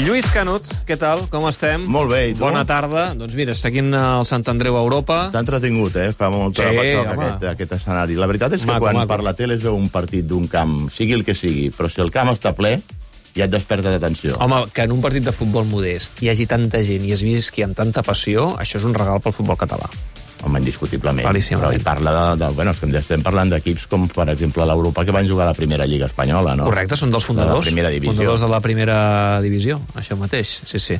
Lluís Canut, què tal? Com estem? Molt bé, i tu? Bona tarda. Doncs mira, seguint el Sant Andreu a Europa... T'ha entretingut, eh? Fa molta Sí, home. aquest, aquest escenari. La veritat és que Maco, quan maco. per la tele es veu un partit d'un camp, sigui el que sigui, però si el camp està ple, ja et desperta d'atenció. Home, que en un partit de futbol modest hi hagi tanta gent i es visqui amb tanta passió, això és un regal pel futbol català. Home, indiscutiblement. Claríssimament. Però ell parla de, de... Bueno, és que estem parlant d'equips com, per exemple, l'Europa, que van jugar a la primera Lliga Espanyola, no? Correcte, són dels De la fundadors. primera divisió. Fundadors de la primera divisió, això mateix. Sí, sí.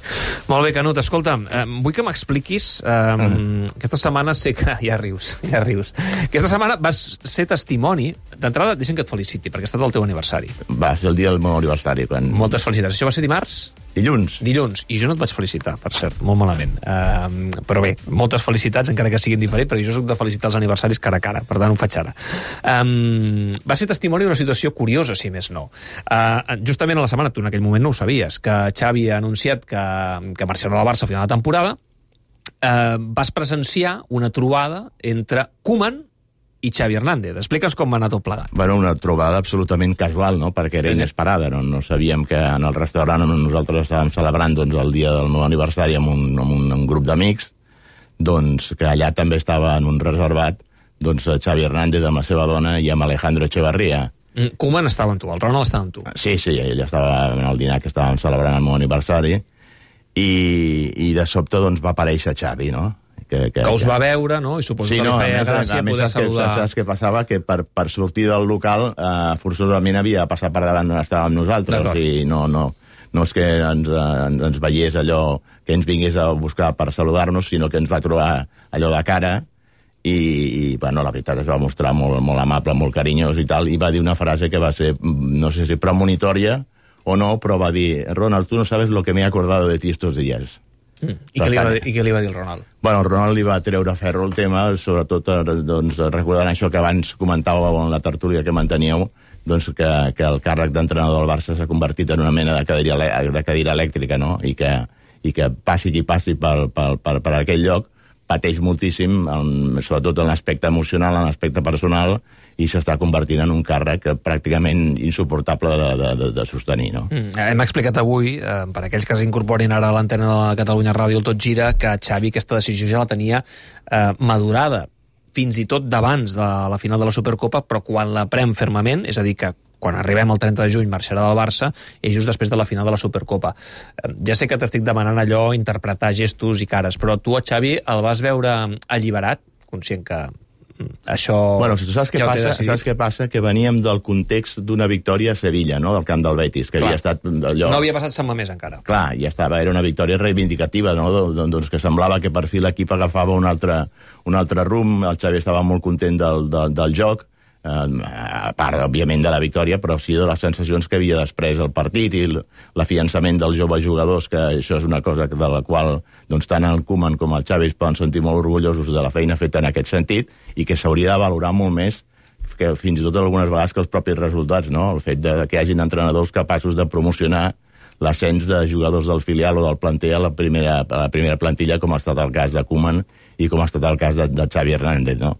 Molt bé, Canut, escolta'm, eh, vull que m'expliquis... Eh, Mm. Aquesta setmana sé que... Ja rius, ja rius. Aquesta setmana vas ser testimoni... D'entrada, deixa'm que et feliciti, perquè ha estat el teu aniversari. Va ser el dia del meu aniversari, quan... Moltes felicitats. Això va ser dimarts? Dilluns. Dilluns, i jo no et vaig felicitar, per cert, molt malament. Uh, però bé, moltes felicitats, encara que siguin diferents, perquè jo soc de felicitar els aniversaris cara a cara, per tant ho faig ara. Um, va ser testimoni d'una situació curiosa, si més no. Uh, justament a la setmana, tu en aquell moment no ho sabies, que Xavi ha anunciat que, que marxarà al Barça a final de temporada, uh, vas presenciar una trobada entre Koeman i Xavi Hernández. Explica'ns com va anar tot plegat. Bueno, una trobada absolutament casual, no?, perquè era Sí, sí. inesperada. No, no sabíem que en el restaurant on nosaltres estàvem celebrant doncs, el dia del meu aniversari amb un, amb un, un grup d'amics, doncs que allà també estava en un reservat doncs, Xavi Hernández amb la seva dona i amb Alejandro Echevarría. Mm, Koeman estava amb tu, el Ronald estava amb tu. Sí, sí, ell estava en el dinar que estàvem celebrant el meu aniversari i, i de sobte doncs, va aparèixer Xavi, no? Que us va veure, no? I suposo Sí, que no, li a feia més, gràcia a més poder saps, saludar... saps què passava? Que per, per sortir del local eh, forçosament havia de passar per davant on estàvem nosaltres i no, no, no és que ens, eh, ens, ens veiés allò, que ens vingués a buscar per saludar-nos, sinó que ens va trobar allò de cara i, i bueno, la veritat es va mostrar molt, molt amable, molt carinyós i tal, i va dir una frase que va ser, no sé si premonitòria o no, però va dir, Ronald, tu no sabes lo que me he acordado de ti estos días. Mm. I, què li va, I què li va dir el Ronald? Bueno, el Ronald li va treure ferro el tema, sobretot eh, doncs, recordant això que abans comentàveu en la tertúlia que manteníeu, doncs que, que el càrrec d'entrenador del Barça s'ha convertit en una mena de cadira, de cadira elèctrica, no? I que, i que passi qui passi per, per, per, per aquell lloc, pateix moltíssim, en, sobretot en l'aspecte emocional, en l'aspecte personal, i s'està convertint en un càrrec pràcticament insuportable de, de, de, de sostenir, no? Mm. Hem explicat avui, eh, per aquells que s'incorporin ara a l'antena de la Catalunya Ràdio el Tot Gira, que Xavi aquesta decisió ja la tenia eh, madurada fins i tot d'abans de la final de la Supercopa, però quan la pren fermament, és a dir, que quan arribem al 30 de juny marxarà del Barça, és just després de la final de la Supercopa. Ja sé que t'estic demanant allò, interpretar gestos i cares, però tu a Xavi el vas veure alliberat, conscient que això... Bueno, saps què, ja passa? saps què passa? Que veníem del context d'una victòria a Sevilla, no?, del camp del Betis, que Clar. havia estat allò... No havia passat Sant Mamés encara. Clar, ja estava, era una victòria reivindicativa, no? Do- do- Doncs que semblava que per fi l'equip agafava un altre, un altre rumb, el Xavi estava molt content del, del, del joc, a part, òbviament, de la victòria, però sí de les sensacions que havia després el partit i l'afiançament dels joves jugadors, que això és una cosa de la qual doncs, tant el Koeman com el Xavi es poden sentir molt orgullosos de la feina feta en aquest sentit i que s'hauria de valorar molt més que fins i tot algunes vegades que els propis resultats, no? El fet de que hi hagin entrenadors capaços de promocionar l'ascens de jugadors del filial o del planter a la primera, a la primera plantilla, com ha estat el cas de Koeman i com ha estat el cas de, de Xavi Hernández, no?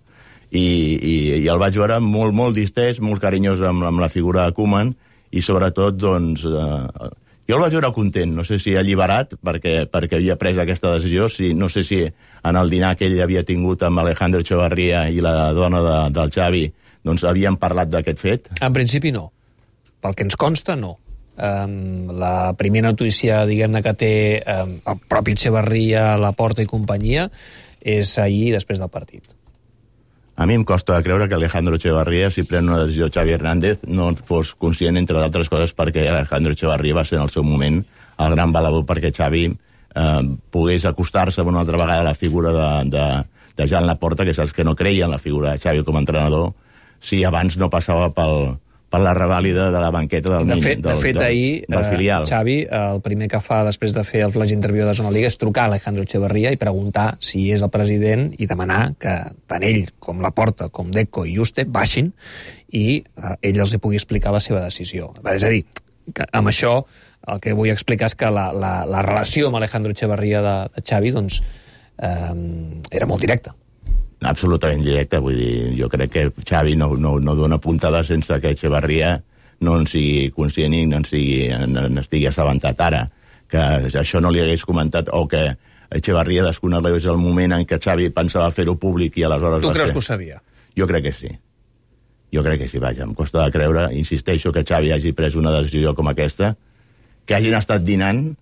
I, i, i el vaig veure molt, molt distès, molt carinyós amb, amb la figura de Koeman i sobretot, doncs, eh, jo el vaig veure content, no sé si alliberat perquè, perquè havia pres aquesta decisió, si, no sé si en el dinar que ell havia tingut amb Alejandro Echevarría i la dona de, del Xavi doncs havien parlat d'aquest fet. En principi no. Pel que ens consta, no. Um, la primera notícia, diguem-ne, que té um, el propi Echeverria, la Porta i companyia, és ahir després del partit. A mi em costa creure que Alejandro Echevarría, si pren una decisió Xavi Hernández, no fos conscient, entre d'altres coses, perquè Alejandro Echevarría va ser en el seu moment el gran valedor perquè Xavi eh, pogués acostar-se una altra vegada a la figura de, de, de Jan Laporta, que saps que no creia en la figura de Xavi com a entrenador, si abans no passava pel, per la revàlida de la banqueta del, De fet, de del, fet del, ahir, del eh, filial. Xavi, el primer que fa després de fer el flash interview de Zona Liga és trucar a Alejandro Echeverría i preguntar si és el president i demanar que tant ell com la Porta, com Deco i Juste baixin i eh, ell els hi pugui explicar la seva decisió. És a dir, que amb això el que vull explicar és que la, la, la relació amb Alejandro Echeverría de, de Xavi doncs, eh, era molt directa. Absolutament directe, vull dir, jo crec que Xavi no, no, no dona puntada sense que Echevarria no en sigui conscient i no en, sigui, en, en estigui assabentat ara. que això no li hagués comentat o que Echevarria desconegués el moment en què Xavi pensava fer-ho públic i aleshores Tu creus ser. que ho sabia? Jo crec que sí. Jo crec que sí, vaja, em costa de creure, insisteixo que Xavi hagi pres una decisió com aquesta, que hagin estat dinant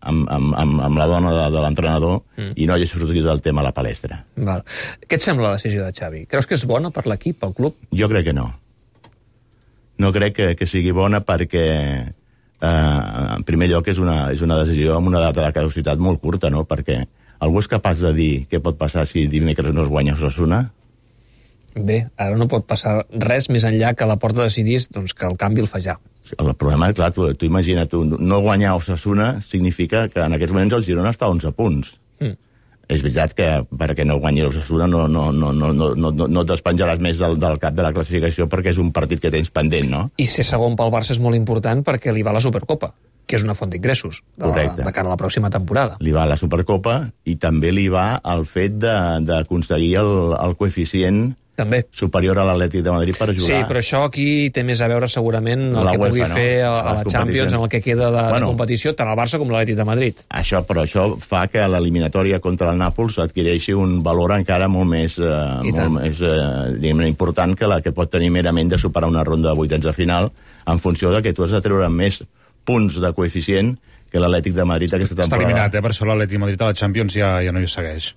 amb, amb, amb, amb la dona de, de l'entrenador mm. i no hagi sortit el tema a la palestra. Val. Què et sembla la decisió de Xavi? Creus que és bona per l'equip, pel club? Jo crec que no. No crec que, que sigui bona perquè, eh, en primer lloc, és una, és una decisió amb una data de caducitat molt curta, no? Perquè algú és capaç de dir què pot passar si dimecres no es guanya Osasuna? Bé, ara no pot passar res més enllà que la porta decidís doncs, que el canvi el fa ja. El problema, clar, tu, tu imagina't, tu, no guanyar Osasuna significa que en aquests moments el Girona està a 11 punts. Mm. És veritat que perquè no guanyi l'Osasuna no, no, no, no, no, no, no, no despenjaràs més del, del cap de la classificació perquè és un partit que tens pendent, no? I ser segon pel Barça és molt important perquè li va la Supercopa, que és una font d'ingressos de, Correcte. de cara a la pròxima temporada. Li va la Supercopa i també li va el fet d'aconseguir el, el coeficient També. superior a l'Atlètic de Madrid per jugar. Sí, però això aquí té més a veure segurament el La que pugui UEFA, no? fer a, a la Champions en el que queda de, bueno. De competició, tant el Barça com l'Atlètic de Madrid. Això, però això fa que l'eliminatòria contra el Nàpols adquireixi un valor encara molt més, eh, I tant. molt més eh, important que la que pot tenir merament de superar una ronda de vuitens de final en funció de que tu has de treure més punts de coeficient que l'Atlètic de Madrid aquesta Està temporada. eliminat, eh? Per això l'Atlètic de Madrid a la Champions ja, ja no hi segueix.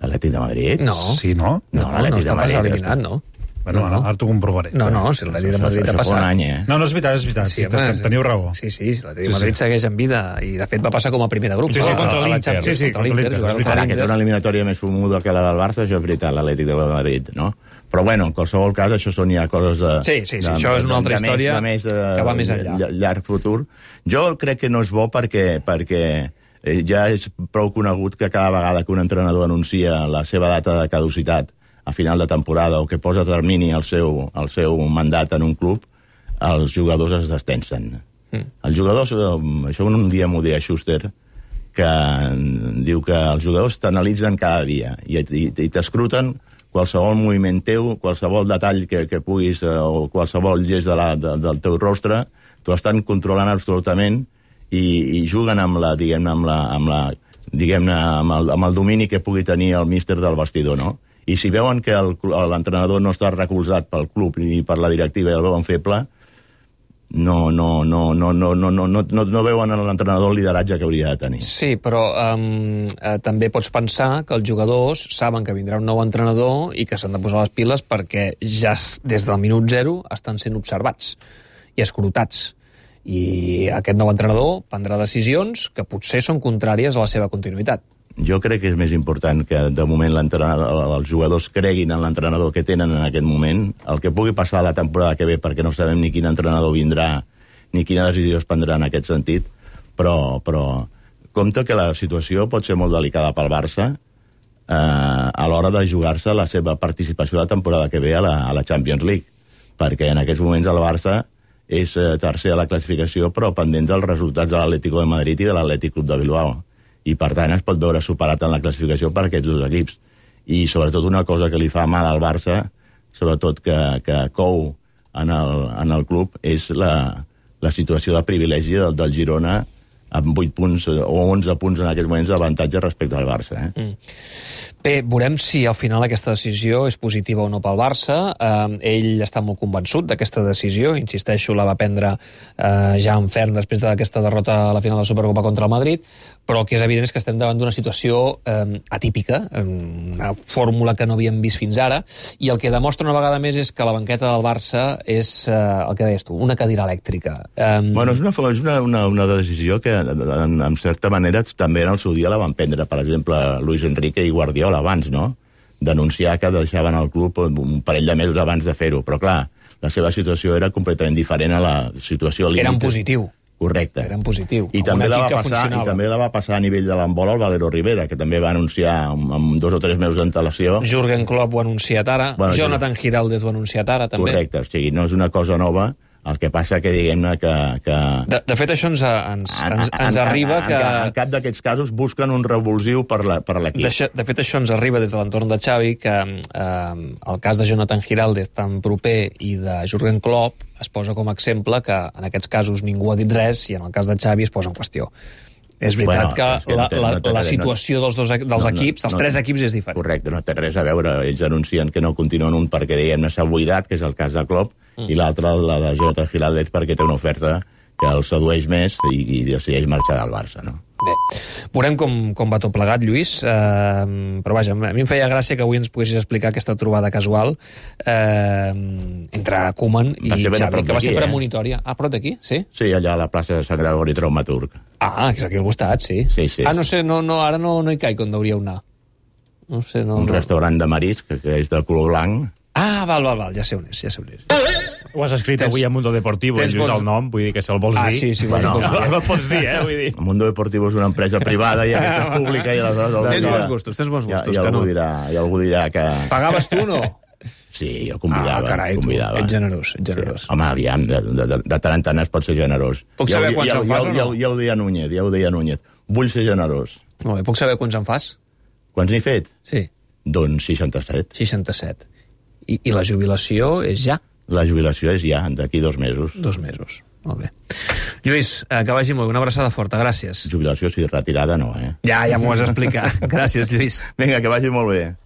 L'Atlètic de Madrid? No. Sí, no? No, No, no, l'Atlètic està de Madrid, eliminat, no. Bueno, no, no. ara t'ho comprovaré. No, no, si l'Atlètic de Madrid ha un passat. any, eh? No, no, és veritat, és veritat. Sí, home, ten- teniu raó. Sí, sí, l'Atlètic de Sí, Madrid sí. segueix en vida i, de fet, va passar com a primer de grup. Sí, sí, contra l'Inter. Sí, sí, contra l'Inter, Ara, que té una eliminatòria més fumuda que la del Barça, això és veritat, l'Atlètic de Madrid, no? Però, bueno, en qualsevol cas, això són ja coses de... Sí, sí, sí, això és una altra de més- història de més, eh, que va més enllà. ll- Llarg futur. Jo crec que no és bo perquè, perquè eh, ja és prou conegut que cada vegada que un entrenador anuncia la seva data de caducitat a final de temporada o que posa termini al seu, al seu mandat en un club, els jugadors es destensen. Mm. Els jugadors, eh, això un dia m'ho deia Schuster, que mm, diu que els jugadors t'analitzen cada dia i, i, i t'escruten qualsevol moviment teu, qualsevol detall que, que puguis, eh, o qualsevol gest de la, de, del teu rostre, t'ho estan controlant absolutament i, i juguen amb la, diguem-ne, amb la, amb la diguem-ne, amb, el, amb el domini que pugui tenir el míster del vestidor, no? I si veuen que l'entrenador no està recolzat pel club ni per la directiva i el veuen feble, no, no, no, no, no, no, no, no, no, veuen en l'entrenador el lideratge que hauria de tenir. Sí, però um, eh, també pots pensar que els jugadors saben que vindrà un nou entrenador i que s'han de posar les piles perquè ja des del minut zero estan sent observats i escrutats. I aquest nou entrenador prendrà decisions que potser són contràries a la seva continuïtat. Jo crec que és més important que de moment els jugadors creguin en l'entrenador que tenen en aquest moment. El que pugui passar la temporada que ve, perquè no sabem ni quin entrenador vindrà ni quina decisió es prendrà en aquest sentit, però, però compte que la situació pot ser molt delicada pel Barça eh, a l'hora de jugar-se la seva participació la temporada que ve a la, a la Champions League, perquè en aquests moments el Barça és eh, tercer a la classificació, però pendent dels resultats de l'Atlético de Madrid i de l'Atlètic Club de Bilbao i per tant es pot veure superat en la classificació per aquests dos equips. I sobretot una cosa que li fa mal al Barça, sobretot que, que cou en el, en el club, és la, la situació de privilegi del, del Girona amb 8 punts o 11 punts en aquests moments d'avantatge respecte al Barça. Eh? Bé, veurem si al final aquesta decisió és positiva o no pel Barça. Eh, ell està molt convençut d'aquesta decisió, insisteixo, la va prendre eh, ja en ferm després d'aquesta derrota a la final de la Supercopa contra el Madrid, però el que és evident és que estem davant d'una situació eh, atípica, una fórmula que no havíem vist fins ara, i el que demostra una vegada més és que la banqueta del Barça és, eh, el que deies tu, una cadira elèctrica. Eh, Bueno, és una, és una, una, una decisió que, en, en certa manera, també en el seu dia la van prendre, per exemple, Luis Enrique i Guardiola abans, no? Denunciar que deixaven el club un parell de mesos abans de fer-ho. Però, clar, la seva situació era completament diferent a la situació límit. era en positiu. Correcte. Era en positiu. I amb també, la va passar, I també la va passar a nivell de l'embola al Valero Rivera, que també va anunciar amb, amb dos o tres mesos d'antelació. Jürgen Klopp ho ha anunciat ara, Bueno, Jonathan Giraldez ho ha anunciat ara, també. Correcte, o sigui, no és una cosa nova El que passa que, diguem-ne, que... que... De, de fet, això ens, ens, ens, ens arriba que... En, en cap d'aquests casos busquen un revulsiu per l'equip. De, de fet, això ens arriba des de l'entorn de Xavi, que eh, el cas de Jonathan Giraldez tan proper i de Jurgen Klopp es posa com a exemple que en aquests casos ningú ha dit res i en el cas de Xavi es posa en qüestió. És veritat Bueno, que, és que no la, té- la, no la no- situació dels, dos, dels equips, dels tres equips, és diferent. Correcte, no té res a veure. Ells anuncien que no continuen un perquè, diguem-ne, s'ha buidat, que és el cas de Klopp, mm. i l'altre, la de Jonathan Giraldez, perquè té una oferta que el sedueix més i, i decideix marxar del Barça, no? Bé, veurem com, com va tot plegat, Lluís, eh, però vaja, a mi em feia gràcia que avui ens poguessis explicar aquesta trobada casual eh, entre Koeman i Xavi, que va ser eh? premonitòria. Ah, a prop d'aquí? Sí? Sí, allà a la plaça de Sant Gregori Traumaturg. Ah, que és aquí al costat, sí. Sí, sí. Ah, no sé, no, no, ara no, no hi caic on hauríeu anar. No sé, no... Un no. restaurant de marisc, que, que és de color blanc, Ah, val, val, val, ja sé on és, ja sé on és. Ho has escrit Tens- avui a Mundo Deportivo, tens Lluís, bons- el nom, vull dir que se'l vols Ah, dir. sí, sí, Bueno, bueno, No, no el pots dir, eh? Vull dir. El Mundo Deportivo és una empresa privada i aquesta és pública i aleshores... algú Tens dirà- bons gustos, tens bons Ja, gustos, i, algú Canut. dirà, I algú dirà que... Pagaves tu o no? Sí, jo convidava. ah, carai, tu, convidava. ets generós, ets generós. Sí. Home, aviam, de, de, de, de tant en tant es pot ser generós. Puc Ja saber quants ja, en ja, fas o ja, no? ja ho deia Núñez, ja ho deia Núñez. Vull ser generós. Molt bé, puc saber quants en fas? Quants n'he fet? Sí, Doncs 67. 67. I, I la jubilació és ja, La jubilació és ja, d'aquí dos mesos. dos mesos. Molt bé. Lluís, eh, que vagi molt bé. Una abraçada forta, gràcies. Jubilació, sí, retirada no, eh? Ja, ja m'ho has explicat. gràcies, Lluís. Vinga, que vagi molt bé.